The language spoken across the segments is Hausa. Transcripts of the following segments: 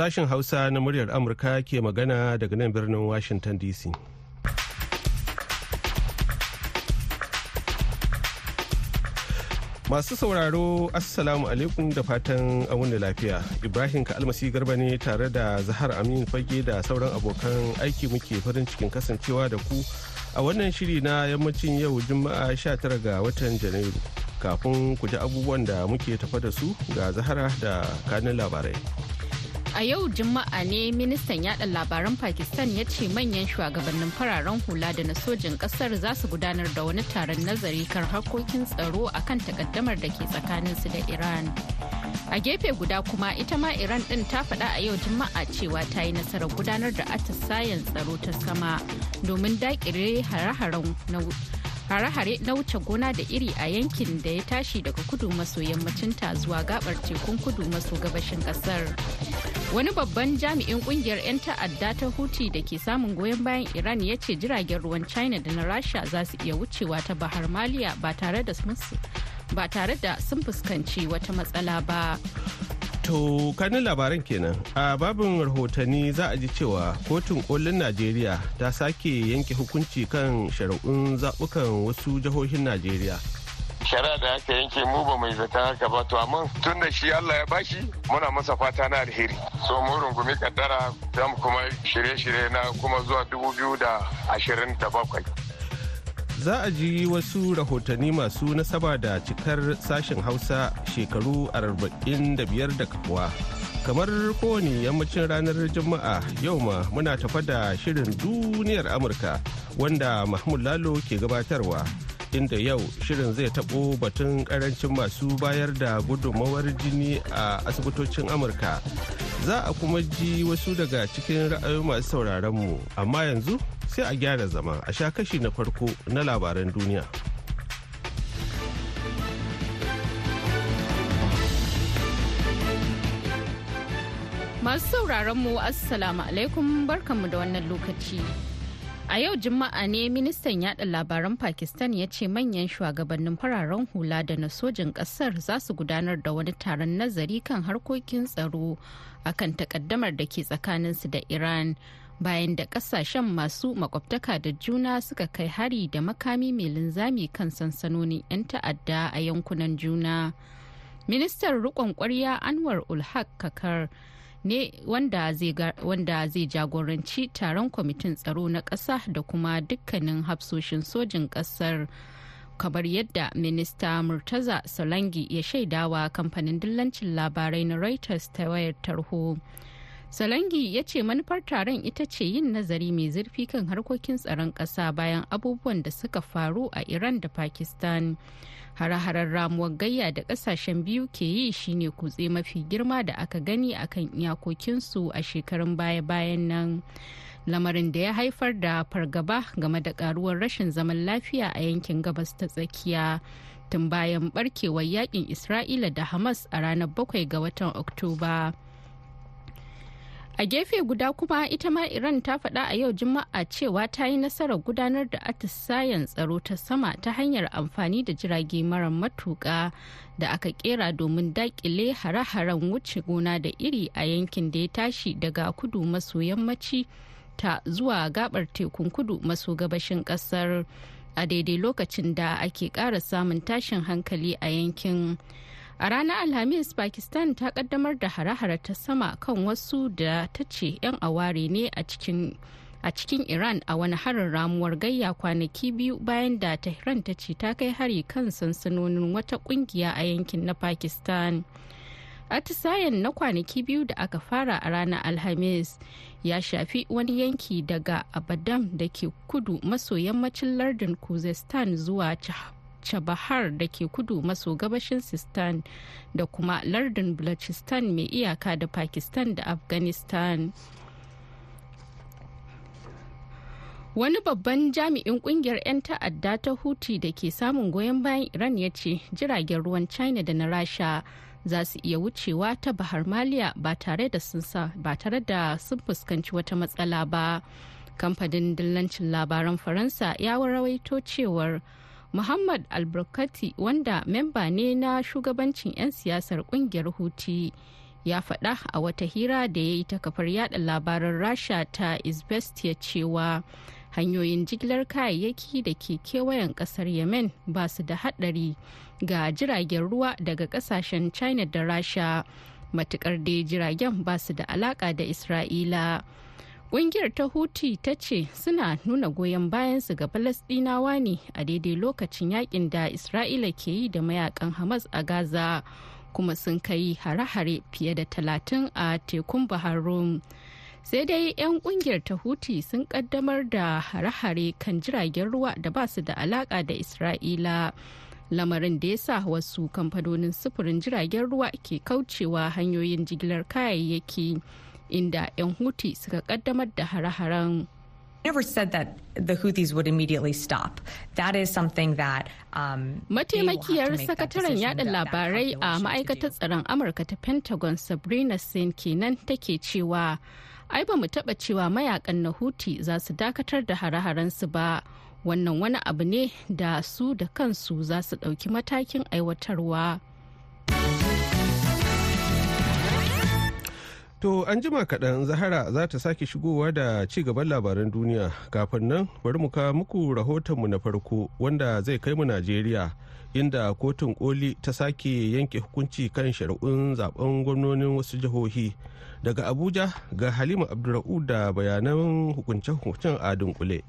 Sashen Hausa na muryar Amurka ke magana daga nan birnin Washington DC. Masu sauraro Assalamu alaikum da fatan da lafiya. Ibrahim Kalmasi Garba ne tare da Zahar Amin Fage da sauran abokan aiki muke farin cikin kasancewa da ku a wannan shiri na yammacin yau Juma'a 19 ga watan Janairu. Kafin ku ji abubuwan da muke tafa da su ga Zahara da kanin labarai. A yau Juma'a ne ministan yada labaran Pakistan ya ce manyan shugabannin fararen hula da na sojin ƙasar za su gudanar da wani taron nazari kan harkokin tsaro akan takaddamar da ke tsakaninsu da Iran. A gefe guda kuma ita ma Iran din ta faɗa a yau Juma'a cewa ta yi nasarar gudanar da atisayen tsaro ta sama domin daƙire hare-hare na wuce gona da iri a yankin da ya tashi daga kudu maso yammacinta zuwa gabar tekun kudu maso gabashin ƙasar. Wani babban jami'in ƙungiyar 'yan ta'adda ta huti da ke samun goyon bayan iran ya ce jiragen ruwan china da na rasha za su iya wucewa ta bahar maliya ba tare da sun fuskanci wata matsala ba. To kanin labaran kenan. A babin rahotanni za a ji cewa kotun kolin najeriya ta sake yanke hukunci kan shari'un zaɓukan wasu jihohin najeriya. Shari'a da aka yanke mu ba mai zata haka ba to amma tun da shi Allah ya bashi muna masa fata na alheri so mu rungumi kaddara mu kuma shirye-shirye na kuma zuwa dubu biyu da ashirin da bakwai. Za a ji wasu rahotanni masu nasaba da cikar sashen Hausa shekaru arba'in da biyar da kafuwa. kamar kowane yammacin ranar juma'a yau ma muna tafa da shirin duniyar amurka wanda mahmud lalo ke gabatarwa inda yau shirin zai taɓo batun ƙarancin masu bayar da gudunmawar jini a asibitocin amurka. Za a kuma ji wasu daga cikin ra'ayoyi masu sauraron mu amma yanzu sai a gyara zama a sha kashi na farko na labaran duniya. Masu sauraron mu assalamu alaikum barkanmu da wannan lokaci. A yau Juma'a ne ministan yada labaran Pakistan ya ce manyan shugabannin fararen hula da na sojin ƙasar za su gudanar da wani taron nazari kan harkokin tsaro akan takaddamar da ke tsakaninsu da Iran bayan da ƙasashen masu makwabtaka da juna suka kai hari da makami mai linzami kan sansanonin 'yan ta'adda a yankunan juna. Ministan riƙon ƙwarya Anwar Ulhaq Kakar ne wanda zai jagoranci taron kwamitin tsaro na ƙasa da kuma dukkanin hafsoshin sojin ƙasar. Kamar yadda minista murtaza solangi ya shaidawa kamfanin dillancin labarai na reuters ta wayar tarho. Solangi ya ce manufar taron ita ce yin nazari mai zurfi kan harkokin tsaron ƙasa bayan abubuwan da suka faru a iran da pakistan. Hare-haren ramuwar gayya da ƙasashen biyu ke yi shine kutse mafi girma da aka gani akan iyakokinsu a shekarun baya-bayan nan lamarin da ya haifar da fargaba game da karuwar rashin zaman lafiya a yankin gabas ta tsakiya tun bayan barkewar yaƙin isra'ila da hamas a ranar 7 ga watan oktoba. A gefe guda kuma ita ma iran ta faɗa a yau juma'a cewa ta yi nasarar gudanar da atisayen tsaro ta sama ta hanyar amfani da jirage mara matuƙa da aka kera domin daƙile hare-haren wuce gona da iri a yankin da ya tashi daga kudu maso yammaci ta zuwa gabar tekun kudu maso gabashin ƙasar a daidai lokacin da ake ƙara samun tashin hankali a yankin. A ranar Alhamis, Pakistan ta kaddamar da hare-hare ta sama kan wasu da ta ce 'yan aware ne a cikin a cikin Iran a wani harin ramuwar gayya kwanaki biyu bayan da Tehran ta ce ta kai hari kan sansanonin wata ƙungiya a yankin na Pakistan. Atisayen na kwanaki biyu da aka fara a ranar Alhamis ya shafi wani yanki daga Abadan da ke kudu maso yammacin lardin Kuzestan zuwa Chabahar da ke kudu maso gabashin Sistan da kuma lardin Balochistan mai iyaka da Pakistan da Afghanistan. Wani babban jami'in ƙungiyar 'yan ta'adda ta Huti da ke samun goyon bayan Iran ya ce jiragen ruwan China da na Rasha za su iya wucewa ta Bahar Maliya ba tare da sun fuskanci wata matsala ba. Kamfanin dillancin labaran Faransa ya rawaito cewar Muhammad Albarkati wanda memba ne na shugabancin 'yan siyasar ƙungiyar Huti ya faɗa a wata hira da ya yi ta kafar yada labaran rasha ta izvestia cewa hanyoyin jigilar kayayyaki da ke kewayen ƙasar yemen ba su da haɗari ga jiragen ruwa daga ƙasashen china da rasha. Matukar da jiragen ba su da alaka da isra'ila. Ƙungiyar ta Huti ta ce suna nuna goyon bayansu ga Falasɗinawa ne a daidai lokacin yaƙin da Isra'ila ke yi da mayaƙan Hamas a Gaza kuma sun kai hare-hare fiye da talatin a tekun Bahar. Sai dai 'yan ƙungiyar ta Huti sun ƙaddamar da hare-hare kan jiragen ruwa da ba su da alaƙa da Isra'ila. Lamarin da ya sa wasu kamfanonin sufurin jiragen ruwa ke kaucewa hanyoyin jigilar kayayyaki. Inda 'yan huti suka kaddamar da hare-haren never said that the Houthis would immediately stop. That is something that um, Mataimakiyar sakataren yada labarai a ma'aikatar tsaron Amurka ta Pentagon Sabrina Sin kenan take cewa ai ba mu taba cewa mayaƙan na Houthi za su dakatar da hare su ba. Wannan wani abu ne da su da kansu za su ɗauki matakin aiwatarwa. To an jima kaɗan Zahara za ta sake shigowa da ci gaban labaran duniya kafin nan bari mu kawo muku rahotonmu na farko wanda zai kai mu Najeriya inda kotun koli ta sake yanke hukunci kan shari'un zaɓen gwamnonin wasu jihohi daga Abuja ga Halima Abdulra'u da bayanan hukunce-hukuncen a dunkule.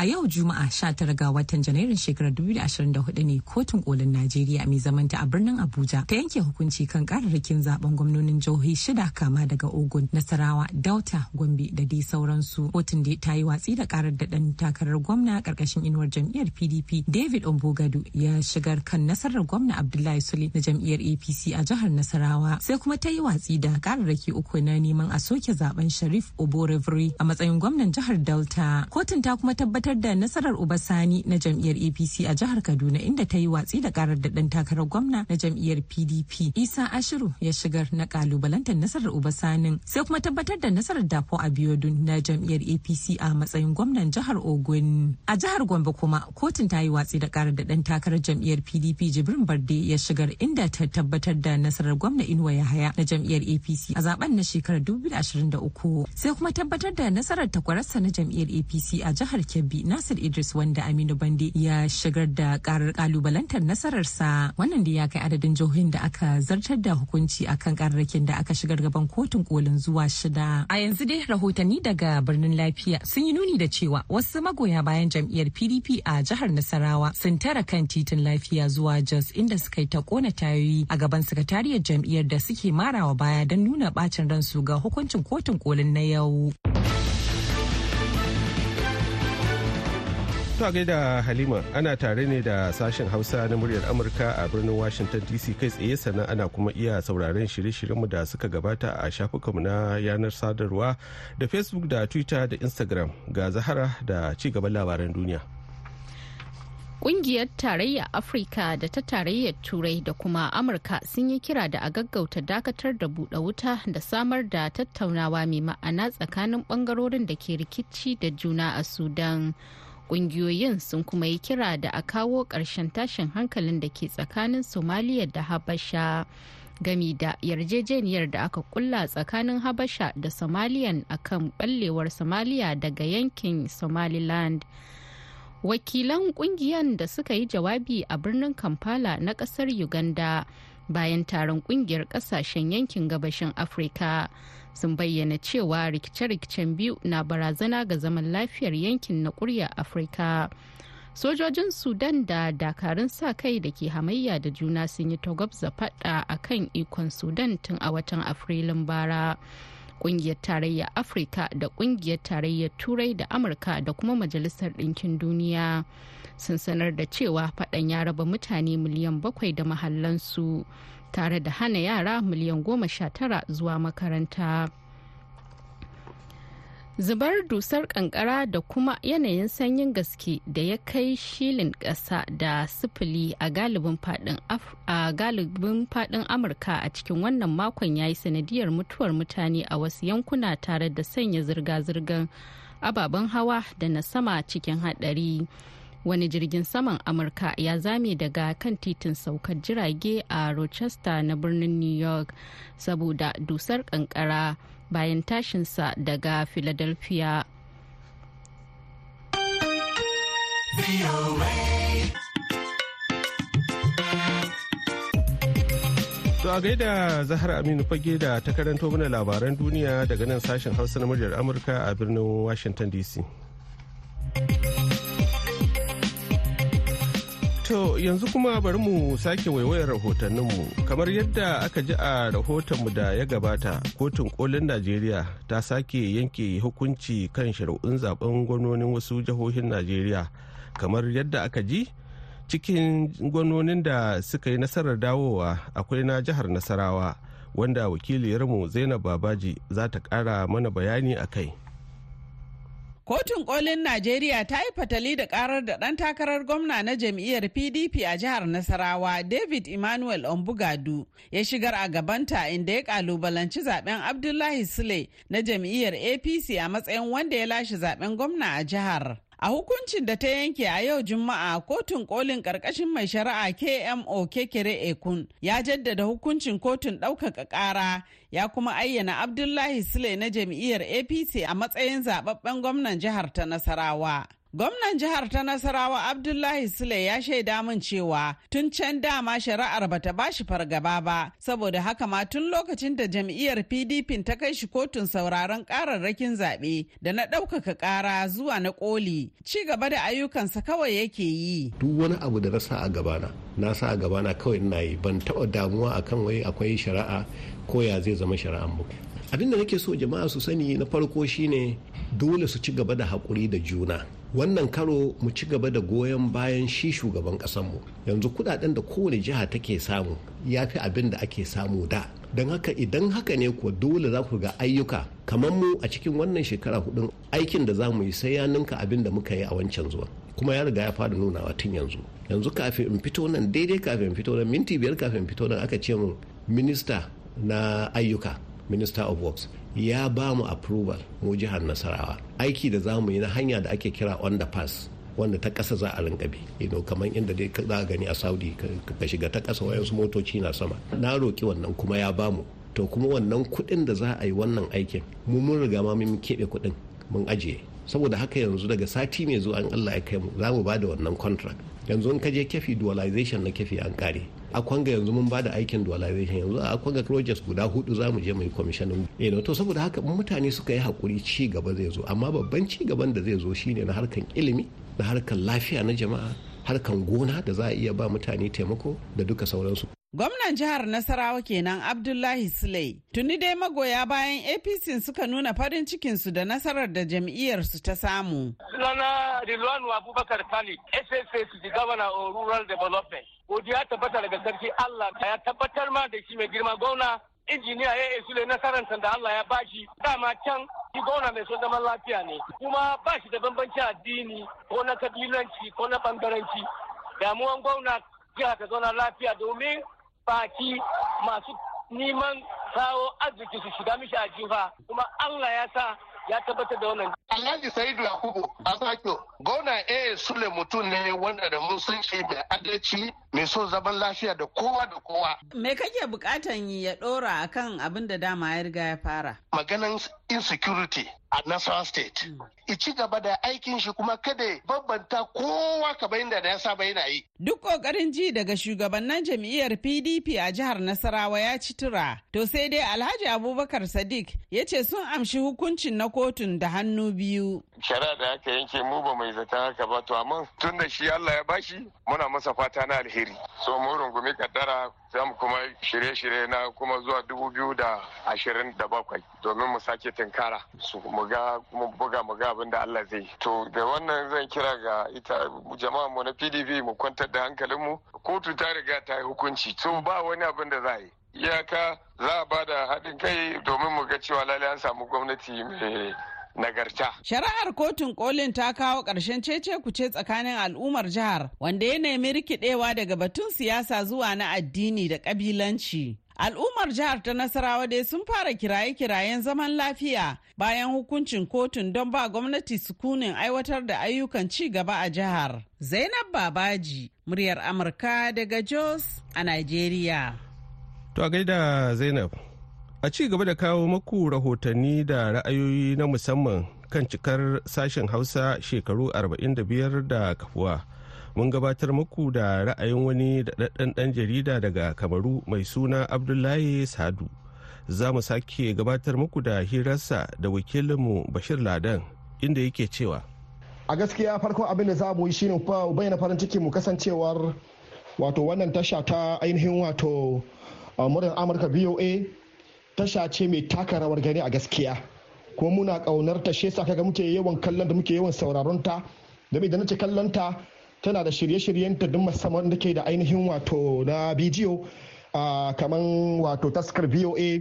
A yau Juma'a 19 ga watan Janairun shekarar 2024 ne kotun kolin Najeriya mai zamanta a birnin Abuja ta yanke hukunci kan kararrakin zaɓen gwamnonin jihohi shida kama daga Ogun, Nasarawa, Dauta, Gombe da dai sauransu. Kotun da ta yi watsi da karar da dan takarar gwamna ƙarƙashin inuwar jam'iyyar PDP David Ombogadu ya shigar kan nasarar gwamna Abdullahi Sule na jam'iyyar APC a jihar Nasarawa. Sai kuma ta yi watsi da kararraki uku na neman a soke zaɓen Sharif Oborevri a matsayin gwamnan jihar Delta. Kotun ta kuma tabbatar tabbatar da nasarar Ubasani na jam'iyyar APC a jihar Kaduna inda ta yi watsi da karar da ɗan takarar gwamna na jam'iyyar PDP. Isa Ashiru ya shigar na kalubalantar nasarar Ubasanin sai kuma tabbatar da nasarar Dapo Abiodun na jam'iyyar APC a matsayin gwamnan jihar Ogun. A jihar Gombe kuma kotun ta yi watsi da karar da ɗan takarar jam'iyyar PDP Jibrin Barde ya shigar inda ta tabbatar da nasarar gwamna Inuwa Yahaya na jam'iyyar APC a zaɓen na shekarar 2023 sai kuma tabbatar da nasarar takwararsa na jam'iyyar APC a jihar Kebbi Nasir Idris wanda Aminu Bande ya shigar da karar kalubalantar nasararsa wannan da ya kai adadin jihohin da aka zartar da hukunci akan kararrakin da aka shigar gaban kotun kolin zuwa shida. A yanzu dai rahotanni daga birnin lafiya sun yi nuni da cewa wasu magoya bayan jam'iyyar PDP a jihar Nasarawa sun tara kan titin lafiya zuwa Jos inda suka yi ta kona tayoyi a gaban sakatariyar jam'iyyar da suke marawa baya don nuna bacin ransu ga hukuncin kotun kolin na yau. To gaida Halima ana tare ne da sashen Hausa na muryar Amurka a birnin Washington DC kai tsaye sannan ana kuma iya sauraron shirye-shiryenmu da suka gabata a shafukanmu na yanar sadarwa da Facebook da Twitter da Instagram ga Zahara da ci gaban labaran duniya. Ƙungiyar Tarayya Afirka da ta Tarayyar Turai da kuma Amurka sun yi kira da a gaggauta dakatar da buɗe wuta da samar da tattaunawa mai ma'ana tsakanin ɓangarorin da ke rikici da juna a Sudan. Ƙungiyoyin sun kuma yi kira da a kawo ƙarshen tashin hankalin da ke tsakanin somaliya da habasha gami da yarjejeniyar da aka kulla tsakanin habasha da somaliyan akan ɓallewar somaliya daga yankin somaliland. Wakilan kungiyan da suka yi jawabi a birnin kampala na ƙasar uganda bayan taron ƙungiyar ƙasashen yankin gabashin afirka sun bayyana cewa rikice-rikicen biyu na barazana ga zaman lafiyar yankin na kurya afirka. Sojojin sudan da dakarun sa kai da ke hamayya da juna sun yi tagwabza fada a kan ikon sudan tun a watan afrilun bara. Kungiyar tarayyar afirka da ƙungiyar tarayyar turai da amurka da kuma majalisar ɗinkin duniya sun sanar da cewa faɗan ya raba mutane miliyan bakwai da mahallansu. Tare da hana yara miliyan goma sha tara zuwa makaranta. Zubar dusar kankara da kuma yanayin sanyin gaske da ya kai shilin ƙasa da sifili a galibin faɗin amurka a cikin wannan makon ya yi sanadiyar mutuwar mutane a wasu yankuna tare da sanya zirga-zirgar ababen hawa da na sama cikin haɗari. Wani jirgin saman amurka ya zame daga kan titin saukar jirage a rochester na birnin new york saboda dusar kankara bayan tashinsa daga philadelphia To a gaida Zahar Aminu fage da ta karanto mana labaran duniya daga nan sashen Hausa na muryar Amurka a birnin Washington DC. To yanzu kuma bari mu sake waiwayar rahotanninmu kamar yadda aka ji a rahotonmu da ya gabata kotun kolin Najeriya ta sake yanke hukunci kan shari'un zaɓen gwamnonin wasu jihohin Najeriya kamar yadda aka ji cikin gwamnonin da suka yi nasarar dawowa akwai na jihar Nasarawa wanda wakiliyarmu Zainab Babaji za ta kara mana bayani a kai. Kotun kolin Najeriya ta yi fatali da karar da ɗan takarar gwamna na jam'iyyar PDP a jihar Nasarawa David Emmanuel Ombugadu ya shigar a gabanta inda ya kalubalanci zaɓen Abdullahi Sule na jam'iyyar APC a matsayin wanda ya lashe zaɓen gwamna a jihar. A hukuncin da ta yanke a yau Juma'a kotun kolin ƙarƙashin mai shari'a KMO Kekere Ekun ya jaddada hukuncin kotun ɗaukaka ƙara ya kuma ayyana Abdullahi Sule na jam'iyyar APC a matsayin zababben gwamnan jihar ta Nasarawa. Gwamnan jihar ta Nasarawa Abdullahi Sule ya shaida min cewa tun can dama shari'ar bata bashi fargaba ba, saboda haka ma tun lokacin da jam'iyyar PDP ta kai shi kotun sauraron kararrakin zaɓe da na ɗaukaka ƙara zuwa na ƙoli, ci gaba da ayyukansa kawai yake yi. Duk wani abu da na sa a gabana, na sa a gabana kawai ina yi ban taɓa damuwa akan wai akwai shari'a ko ya zai zama shari'an mu. Abin da nake so jama'a su sani na farko shine dole su ci gaba da haƙuri da juna. Wannan karo mu ci gaba da goyon bayan shi shugaban mu yanzu kuɗaɗen da kowane jiha take samu ya fi abin da ake samu da. Don haka idan haka ne kuwa dole za ku ga ayyuka kamar mu a cikin wannan shekara hudun aikin da za mu yi sai ya ninka abin da muka yi a wancan zuwa kuma ya riga ya fara nunawa tun yanzu. Yanzu kafin in fito nan daidai kafin in fito nan minti biyar kafin in fito nan aka ce min minista na ayyuka. Minister of works ya ba mu approval mu jihar nasarawa. Aiki da za mu yi na hanya da ake kira underpass wanda ta ƙasa za a rinka bi. You kamar inda dai za a gani a saudi ka shiga ta ƙasa wayansu motoci na sama. Na roki wannan kuma ya ba mu. To kuma wannan kuɗin da za a yi wannan aikin mu mun riga ma mun keɓe kuɗin mun ajiye. Saboda haka yanzu daga sati mai zuwa an Allah ya kai mu za mu ba da wannan contract. Yanzu in ka je kefi dualization na kefi an kare a kwanga yanzu mun ba da aikin dualization yanzu a kwanga projects guda huɗu za mu je mu yi commissioning. Know, to saboda haka mutane suka yi haƙuri ci gaba zai zo. Amma babban ci gaban da zai zo shine na harkan ilimi na harkan lafiya na jama'a harkan gona da za a iya ba mutane taimako da duka sauransu. Gwamnan jihar Nasarawa kenan Abdullahi Sule. Tuni dai magoya bayan APC suka nuna farin cikinsu da nasarar da jam'iyyarsu ta samu. Sunana Rilwanu Abubakar Khalid, SSS the Governor of Rural Development. Godiya tabbata daga sarki Allah ya tabbatar ma da shi mai girma gwamna injiniya ya yi sule nasarar da Allah ya bashi dama can shi gwamna mai son zaman lafiya ne kuma ba shi da bambancin addini ko na kabilanci ko na bangaranci damuwan gwamna jiha ta zauna lafiya domin baki masu neman kawo arziki su shiga mishi a jiha kuma Allah ya sa ya tabbatar da wannan. Alhaji Sa'idu Yakubu Asakio, Gona A Sule mutum ne wanda da mun san shi mai adalci mai so zaman lafiya da kowa da kowa. Me kake bukatan ya dora akan abin da dama ya riga ya fara? Maganan insecurity a Nasarawa State. I ci gaba da aikin shi kuma kada bambanta kowa kamar yadda da ya saba yana yi. Duk ƙoƙarin ji daga shugabannin jam'iyyar PDP a jihar Nasarawa ya ci tura. To sai dai Alhaji Abubakar Sadiq ya ce sun amshi hukuncin na kotun da hannu biyu. Shari'a da aka yanke mu ba mai zata haka ba. To amma tun da shi Allah ya bashi muna masa fata na alheri. So mu rungumi kaddara za mu kuma shirye-shirye na kuma zuwa dubu biyu da ashirin da bakwai domin mu sake tinkara su. Mu ga mu buga mu ga abin da Allah zai to da wannan zan kira ga ita jama'a mu na PDP mu kwantar da hankalinmu kotu ta riga ta yi hukunci. To ba wani abin da za yi. Iyaka za a ba da haɗin kai domin mu ga cewa lalle an samu gwamnati mai nagarta. Shari'ar kotun kolin ta kawo ƙarshen cece kuce tsakanin al'ummar jihar wanda ya nemi rikidewa daga batun siyasa zuwa na addini da ƙabilanci. Al'ummar jihar ta Nasarawa dai sun fara kiraye-kirayen zaman lafiya bayan hukuncin kotun don ba gwamnati sukunin aiwatar da ayyukan ci gaba a jihar. Zainab Babaji, muryar Amurka daga Jos a Nigeria. To a gaida Zainab, a ci gaba da kawo maku rahotanni da ra'ayoyi na musamman kan cikar sashen Hausa shekaru 45 da kafuwa. mun gabatar muku da ra'ayin wani daɗaɗɗen ɗan jarida daga kamaru mai suna abdullahi sadu za mu sake gabatar muku da hirarsa da wakilinmu bashir ladan inda yake cewa a gaskiya farko abin da za mu yi shine bayyana farin ciki mu kasancewar wato wannan tasha ta ainihin wato muryar amurka voa tasha ce mai taka rawar gani a gaskiya. Kuma muna ƙaunar ta shi kaga muke yawan kallon da muke yawan sauraron ta. Da na ce kallon ta tana da shirye-shiryen ta duk musamman da ke da ainihin wato na bidiyo kamar wato taskar voa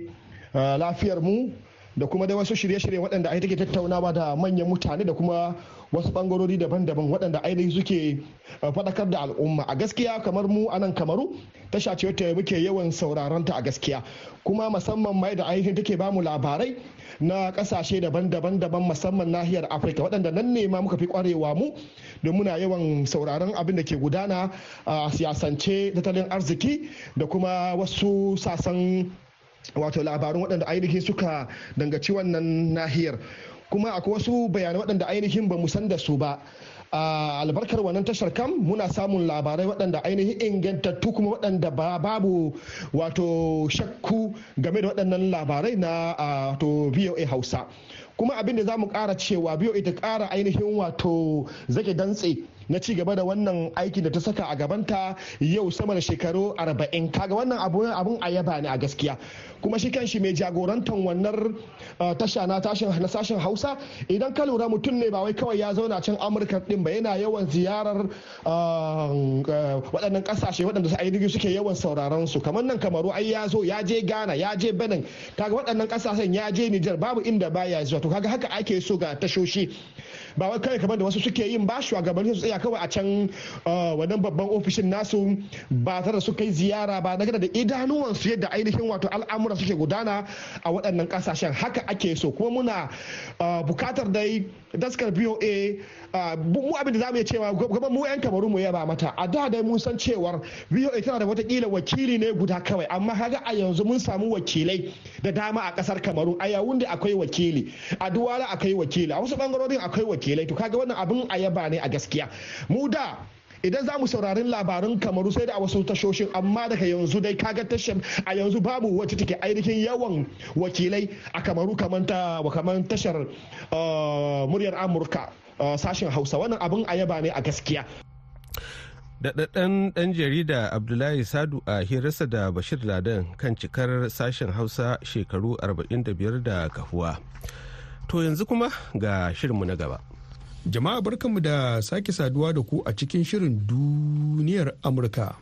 lafiyar mu da kuma da wasu shirye-shirye waɗanda ai take tattaunawa da manyan mutane da kuma wasu bangarori daban-daban waɗanda ainihin suke faɗakar da al'umma. A gaskiya kamar mu a nan kamaru tasha ce wata muke yawan sauraron ta a gaskiya. Kuma musamman mai da ainihin take ba mu labarai na ƙasashe daban-daban daban musamman nahiyar afirka. Waɗanda nan ne ma muka fi kwarewa mu don muna yawan sauraron abin da ke gudana a siyasance tattalin arziki da kuma wasu sasan wato labarun waɗanda ainihin suka dangaci wannan nahiyar. Kuma akwai wasu bayanai waɗanda ainihin ba mu san da su ba. A albarkar wannan tashar kam muna samun labarai waɗanda ainihin ingantattu kuma waɗanda babu wato shakku game da waɗannan labarai na to voa hausa. Kuma abin da za mu ƙara cewa voa ta ƙara ainihin wato zake dantse na ci gaba da wannan aikin da ta saka a gabanta yau sama da shekaru 40 kaga wannan abun a yaba ne a gaskiya. Kuma shi kanshi mai jagorantar wannan tasha na sashen hausa idan ka lura mutum ne ba wai kawai ya zauna can amurka din ba yana yawan ziyarar waɗannan ƙasashe waɗanda su suke yawan sauraron su. Kamar nan kamaru ai ya zo ya je ghana ya je benin. Kaga waɗannan ƙasashen ya je nijar babu inda baya zuwa. To kaga haka ake so ga tashoshi. Ba wai kawai kamar da wasu suke yin ba shugabanni su tsaya kawai a can wannan babban ofishin nasu ba tare da su kai ziyara ba na da idanuwansu yadda ainihin wato al'amura suke gudana a waɗannan ƙasashen. Haka ake so. Kuma muna buƙatar dai daskar voa mu abin da za mu iya cewa gaban mu yan kamaru mu yaba mata. A da dai mun san cewar voa tana da wataƙila wakili ne guda kawai amma kaga a yanzu mun samu wakilai da dama a ƙasar kamaru a yawun da akwai wakili a duwala akwai wakili a wasu ɓangarorin akwai wakilai. To kaga wannan abin a yaba ne a gaskiya. Mu da idan za mu saurarin labarin kamaru sai da a wasu tashoshin amma daga yanzu dai kaga tashar a yanzu babu wacce take ainihin yawan wakilai a kamaru kamar tashar muryar amurka sashen hausa. Wannan abin a yaba ne a gaskiya. Daɗaɗɗen ɗan jarida abdullahi sadu a hirarsa da bashir ladan kan cikar sashen hausa shekaru 45 da kahuwa to yanzu kuma ga shirinmu na gaba. Jama'a barkanmu da sake saduwa da ku a cikin shirin duniyar Amurka.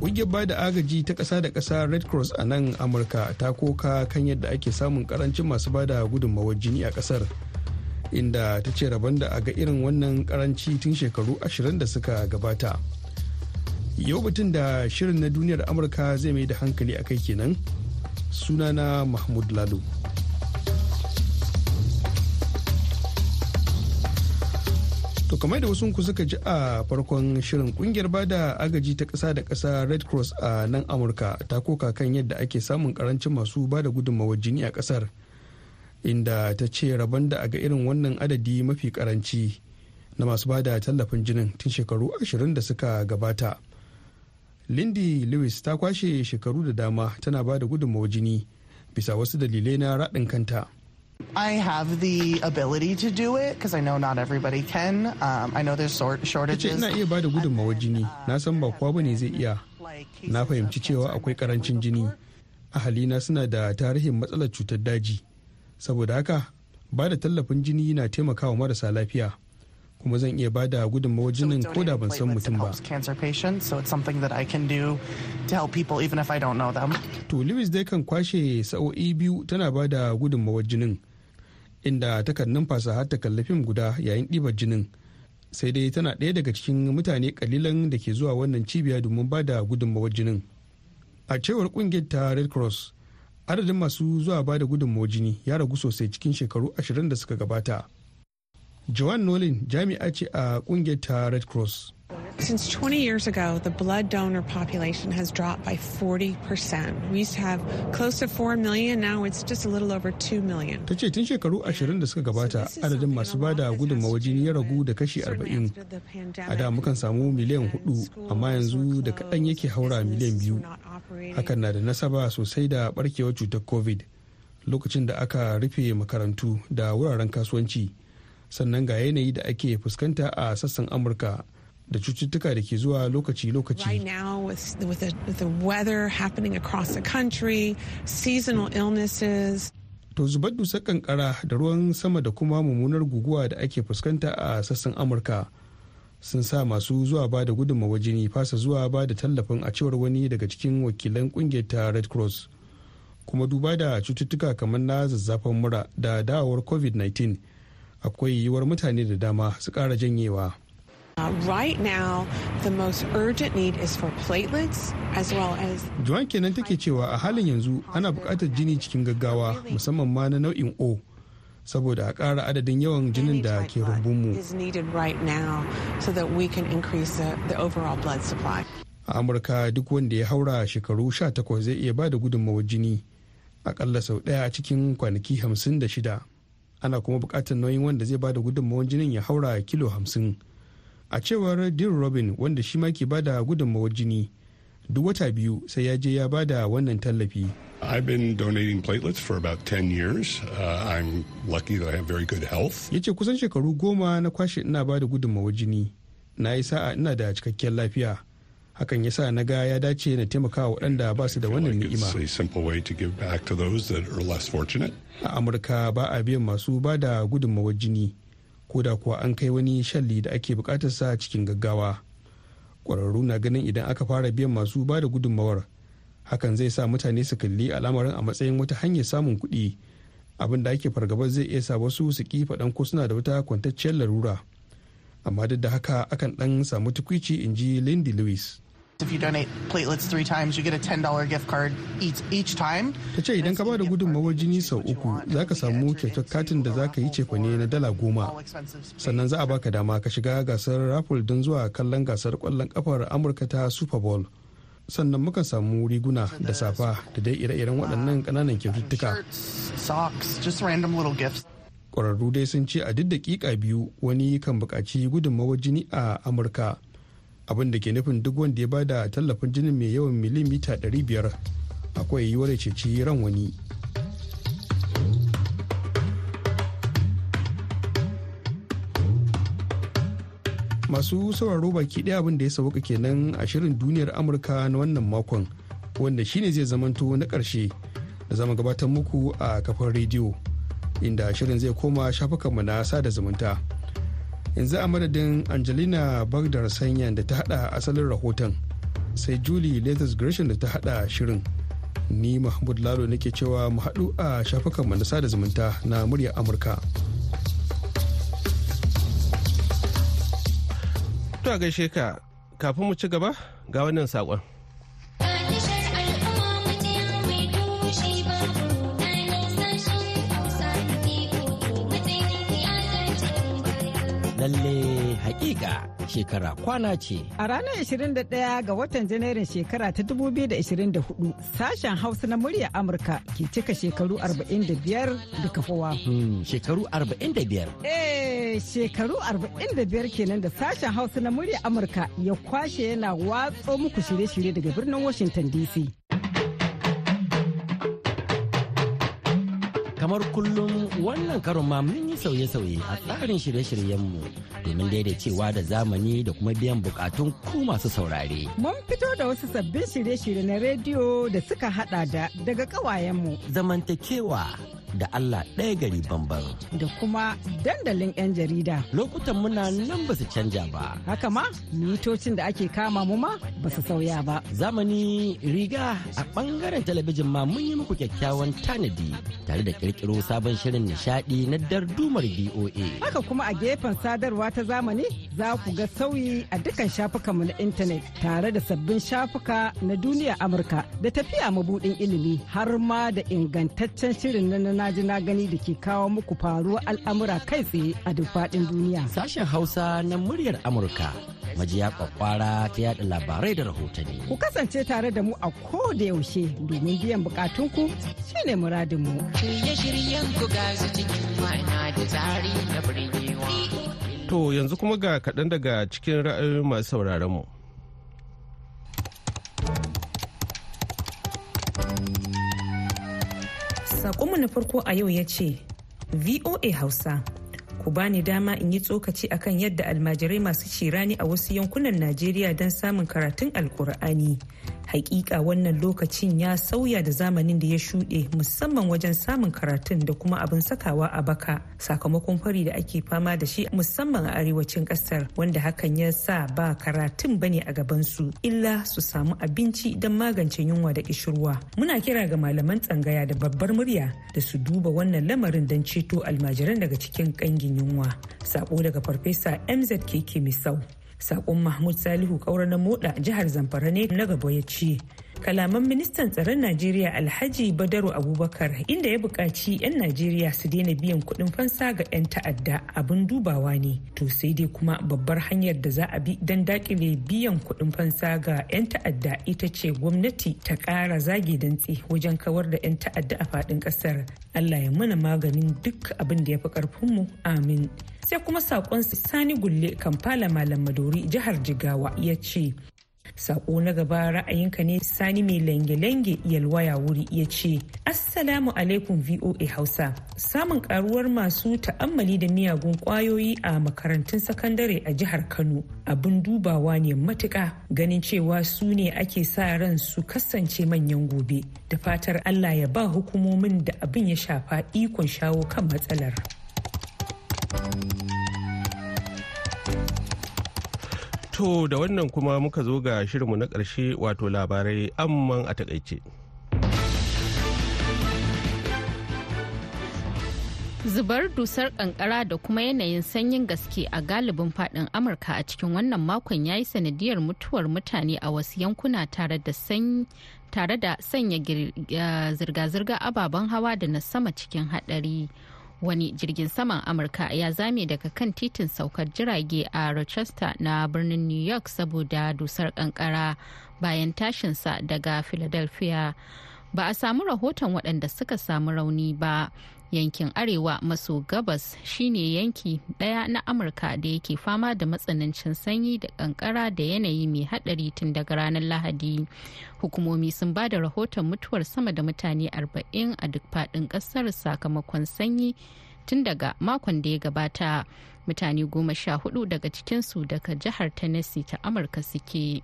Ƙungiyar ba da agaji ta ƙasa da ƙasa Red Cross a nan Amurka ta koka kan yadda ake samun ƙarancin masu ba da gudunmawar jini a ƙasar. Inda ta ce rabon da a ga irin wannan karanci tun shekaru ashirin da suka gabata. Yau batun da shirin na duniyar amurka zai mai da hankali a kai kenan. Sunana mahmud lalo. To kamar da wasu ku suka ji a farkon shirin ƙungiyar ba da agaji ta ƙasa da ƙasa red cross a nan amurka ta koka kan yadda ake samun ƙarancin masu ba da gudunmawar jini a ƙasar. Inda ta ce rabon da a ga irin wannan adadi mafi karanci na masu ba da tallafin jinin tun shekaru ashirin da suka gabata lindy lewis ta kwashe shekaru da dama tana ba da gudunmawa jini bisa wasu dalilai na raɗin kanta I have the ability to do it because I know not everybody can. Um, I know there's shortages. ina iya ba da gudunmawa jini, na san ba kowa ba ne zai iya. Na fahimci cewa akwai ƙarancin jini. Ahalina suna da tarihin matsalar cutar daji. Saboda haka ba da tallafin jini na taimakawa marasa lafiya kuma zan iya ba da gudunmawar jinin ko da ban san mutum ba. To Lewis dai kan kwashe sa'o'i biyu tana ba da gudunmawar jinin inda takan numfasa har ta kalli fim guda yayin ɗibar jinin. Sai dai tana ɗaya daga cikin mutane kalilan da ke zuwa wannan cibiya domin ba da gudunmawar jinin. A cewar ƙungiyar ta Red Cross, adadin masu zuwa ba da gudunmawar jini ya ragu sosai cikin shekaru ashirin da suka gabata. Joan Nolin jami'a ce a ƙungiyar ta Red Cross. Since 20 years ago, the blood donor population has dropped by 40%. We used to have close to 4 million, now it's just a little over 2 million. Ta ce tun shekaru ashirin da suka gabata adadin masu ba da gudunmawa jini ya ragu da kashi 40. A da mukan samu miliyan huɗu, amma yanzu da kaɗan yake haura miliyan biyu. Hakan na da nasaba sosai da barkewar cutar COVID lokacin da aka rufe makarantu da wuraren kasuwanci. Sannan ga yanayi da ake fuskanta a sassan Amurka. Da cututtuka da ke zuwa lokaci-lokaci. Right now with, with, the, with the weather happening across the country, seasonal illnesses. To zubar dusar kankara da ruwan sama da kuma mummunar guguwa da ake fuskanta a sassan Amurka sun sa masu zuwa ba da gudunmawa jini fasa zuwa ba da tallafin a cewar wani daga cikin wakilan ƙungiyar ta Red Cross. Kuma duba da cututtuka kamar na zazzafan mura da dawowar COVID-19 akwai yiwuwar mutane da dama su ƙara janyewa. Uh, right now, the most urgent need is for platelets as well as. Joan kenan take cewa a halin yanzu ana buƙatar jini cikin gaggawa musamman ma na nau'in O saboda a ƙara adadin yawan jinin da ke rumbunmu. is needed right now so that we can increase the, the overall blood supply. A Amurka duk wanda ya haura shekaru 18 zai iya ba da gudunmawar jini akalla sau ɗaya a cikin kwanaki 56. Ana kuma buƙatar nauyin wanda zai ba da gudunmawar jinin ya haura kilo 50. A cewar dean robin wanda shi ma ke ba da gudunmawar jini duk wata biyu sai ya je ya ba da wannan tallafi I've been donating platelets for about 10 years. Uh, I'm lucky that I have very good health. ya ce kusan shekaru goma na kwashe ina ba da gudunmawar jini na yi sa'a ina da cikakkiyar lafiya hakan ya sa na ga ya dace na taimaka wa waɗanda ba su da wannan ni'ima It's a simple way to give back to those that are less fortunate. a amurka ba a biyan masu ba da gudunmawar jini ko da kuwa an kai wani shalli da ake buƙatar sa cikin gaggawa. Ƙwararru na ganin idan aka fara biyan masu ba da gudunmawar hakan zai sa mutane su kalli al'amarin a matsayin wata hanyar samun kuɗi. Abin da ake fargabar zai iya sa wasu su ki faɗan ko suna da wata kwantacciyar larura. Amma duk da haka akan ɗan samu tukwici in ji lindy lewis. If you donate platelets three times, you get a $10 gift card each, each time. ta ce idan ka ba da gudunmawar jini sau uku za ka samu kyautar katin da za ka yi cefane na dala goma. Sannan za a baka dama ka shiga gasar raffle don zuwa kallon gasar ƙwallon kafar amurka ta super bowl. Sannan mukan samu riguna da safa da dai ire-iren waɗannan ƙananan kyaututtuka. Socks, just random little gifts. ƙwararru dai sun ce a duk daƙiƙa biyu wani kan buƙaci gudunmawar jini a amurka. Abin da ke nufin duk wanda ya ba da tallafin jinin mai yawan milimita 500 akwai yiwuwar ceci ran wani. Masu sauraro baki ɗaya abin da ya sauka kenan a shirin duniyar amurka na wannan makon wanda shine zai zamanto na ƙarshe da zama gabatar muku a kafar rediyo inda shirin zai koma shafukanmu na sada zumunta. Yanzu a madadin angelina bagdar sanya da ta hada asalin rahoton sai julie latest gresham da ta hada shirin ni mahmud lalo nake cewa mu haɗu a shafukanmu na sada zumunta na muryar amurka To gaishe ka kafin mu ci gaba ga wannan saƙon. Lalle hakika shekara kwana ce. A ranar 21 ga watan Janairun shekara ta 2024 sashen Hausa na murya Amurka ke cika shekaru 45 da kafowa. Hmm, shekaru 45. Eh shekaru 45 kenan da sashen Hausa na murya Amurka ya kwashe yana watso muku shirye-shirye daga birnin Washington DC. Kamar kullum wannan karon ma mun yi sauye-sauye a tsarin shirye-shiryenmu domin daidaicewa da zamani da kuma biyan bukatun ku masu saurare. Mun fito da wasu sabbin shirye-shirye na rediyo da suka hada da daga kawayenmu. Zamantakewa da Allah ɗaya gari bamban. Da kuma dandalin 'yan jarida. Lokutan muna nan ba su canja ba. Haka ma mitocin da ake kama mu ma ba su sauya ba. Zamani riga a ɓangaren talabijin ma mun yi muku kyakkyawan tanadi tare da ƙirƙiro sabon shirin nishaɗi na dardumar BOA. Haka kuma a gefen sadarwa ta zamani za ku ga sauyi a dukkan shafukanmu na intanet tare da sabbin shafuka na duniya Amurka da tafiya mabudin ilimi har ma da ingantaccen shirin na na ji na gani da ke kawo muku faruwar al'amura kai tsaye a duk faɗin duniya. Sashen Hausa na muryar Amurka majiya kwakwara ta yada labarai da rahotanni. Ku kasance tare da mu a ko da yaushe domin biyan bukatunku shine muradinmu. Shirye-shiryen ku gasu cikin ma'ana da tsari na birgewa. To yanzu kuma ga kaɗan daga cikin ra'ayoyin masu sauraron mu. Sakonmu na farko a yau ya ce, VOA Hausa, ku bani dama in yi tsokaci akan yadda almajirai masu cirani a wasu yankunan Najeriya don samun karatun Alkur'ani. Hakika wannan lokacin ya sauya da zamanin da ya shuɗe musamman wajen samun karatun da kuma abin sakawa a baka sakamakon fari da ake fama da shi musamman a arewacin ƙasar wanda hakan ya sa ba karatun ba ne a gabansu illa su samu abinci don magance yunwa da kishirwa. Muna kira ga malaman tsangaya da babbar murya da su duba wannan lamarin don ceto almajiran daga cikin ƙangin yunwa. Sako daga Farfesa MZ Keke Misau. Saƙon mahmud salihu kaura na moda jihar zamfara ne na gaba ya ce kalaman ministan tsaron najeriya alhaji badaru abubakar inda ya buƙaci 'yan najeriya su daina biyan kuɗin fansa ga 'yan ta'adda abin dubawa ne. To sai dai kuma babbar hanyar da za a bi don daƙile biyan kuɗin fansa ga 'yan ta'adda ita ce gwamnati ta ƙara zage dantse wajen kawar da 'yan ta'adda a faɗin ƙasar. Allah ya mana maganin duk abin da ya fi ƙarfinmu. Amin. Sai kuma saƙon sani gulle kamfala malam madori jihar jigawa ya ce sako na gaba ra'ayinka ne sani mai lange-lange yalwaya wuri ya ce assalamu alaikum voa hausa samun karuwar masu ta'ammali da miyagun ƙwayoyi a makarantun sakandare a jihar kano abin dubawa ne matuka ganin cewa su ne ake sa ran su kasance manyan gobe da fatar allah ya ba hukumomin da abin ya shafa ikon shawo kan matsalar. To da wannan kuma muka zo ga shirinmu na ƙarshe wato labarai amman a taƙaice. Zubar dusar kankara da kuma yanayin sanyin gaske a galibin faɗin Amurka a cikin wannan makon ya yi sanadiyar mutuwar mutane a wasu yankuna tare da tare da sanya zirga-zirga ababen hawa da na sama cikin hadari. Wani jirgin saman amurka ya zame daga kan titin saukar jirage a rochester na birnin new york saboda dusar kankara bayan tashinsa daga philadelphia. Ba a samu rahoton waɗanda suka samu rauni ba. Yankin arewa maso gabas shine yanki ɗaya na amurka da yake fama da matsanancin sanyi da kankara da yanayi mai haɗari tun daga ranar lahadi hukumomi sun ba da rahoton mutuwar sama da mutane 40 a duk faɗin ƙasar sakamakon sanyi tun daga makon da ya gabata mutane goma sha huɗu daga cikinsu daga jihar tennessee ta amurka suke.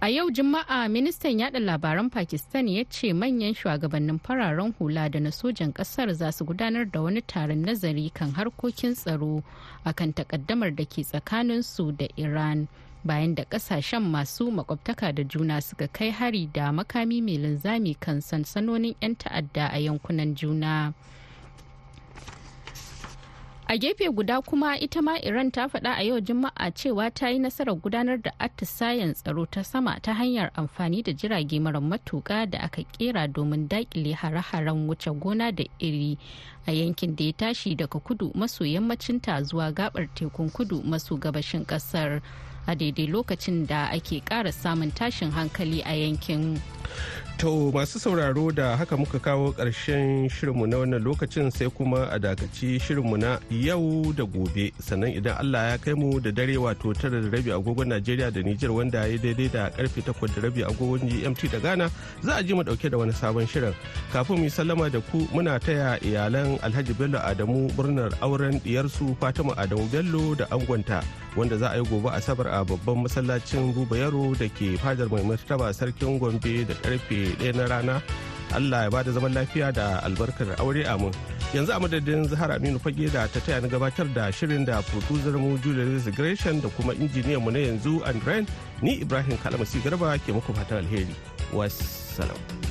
A yau Juma'a ministan yada labaran Pakistan ya ce manyan shugabannin fararen hula da na sojan ƙasar za su gudanar da wani taron nazari kan harkokin tsaro akan takaddamar da ke tsakanin su da Iran. Bayan da ƙasashen masu makwabtaka da juna suka kai hari da makami mai linzami kan sansanonin 'yan ta'adda a yankunan juna. A gefe guda kuma ita ma iran ta faɗa a yau juma'a cewa ta yi nasarar gudanar da atisayen tsaro ta sama ta hanyar amfani da jirage mara matuƙa da aka kera domin daƙile hare-haren wuce gona da iri a yankin da ya tashi daga kudu maso yammacinta zuwa gabar tekun kudu maso gabashin ƙasar a daidai lokacin da ake ƙara samun tashin hankali a yankin. To masu sauraro da haka muka kawo ƙarshen shirinmu na wannan lokacin sai kuma a dakaci shirinmu na yau da gobe sannan idan Allah ya kai mu da dare wato tara da rabi agogon Najeriya da Nijar wanda ya daidai da ƙarfe takwas da rabi agogon GMT da Ghana za a ji mu ɗauke da wani sabon shirin. Kafin mu sallama da ku muna taya iyalan Alhaji Bello Adamu murnar auren diyarsu Fatima Adamu Bello da angonta wanda za a yi gobe asabar a babban masallacin Buba Yaro da ke fadar mai martaba sarkin Gombe da ƙarfe ɗaya na rana. Allah ya ba da zaman lafiya da albarkar aure amin. Yanzu a madadin zahar aminu fage da ta taya na gabatar da shirin da producer mu julius gresham da kuma injiniyan mu na yanzu andren ni ibrahim kalamasi garba ke muku fatan alheri. Wassalam.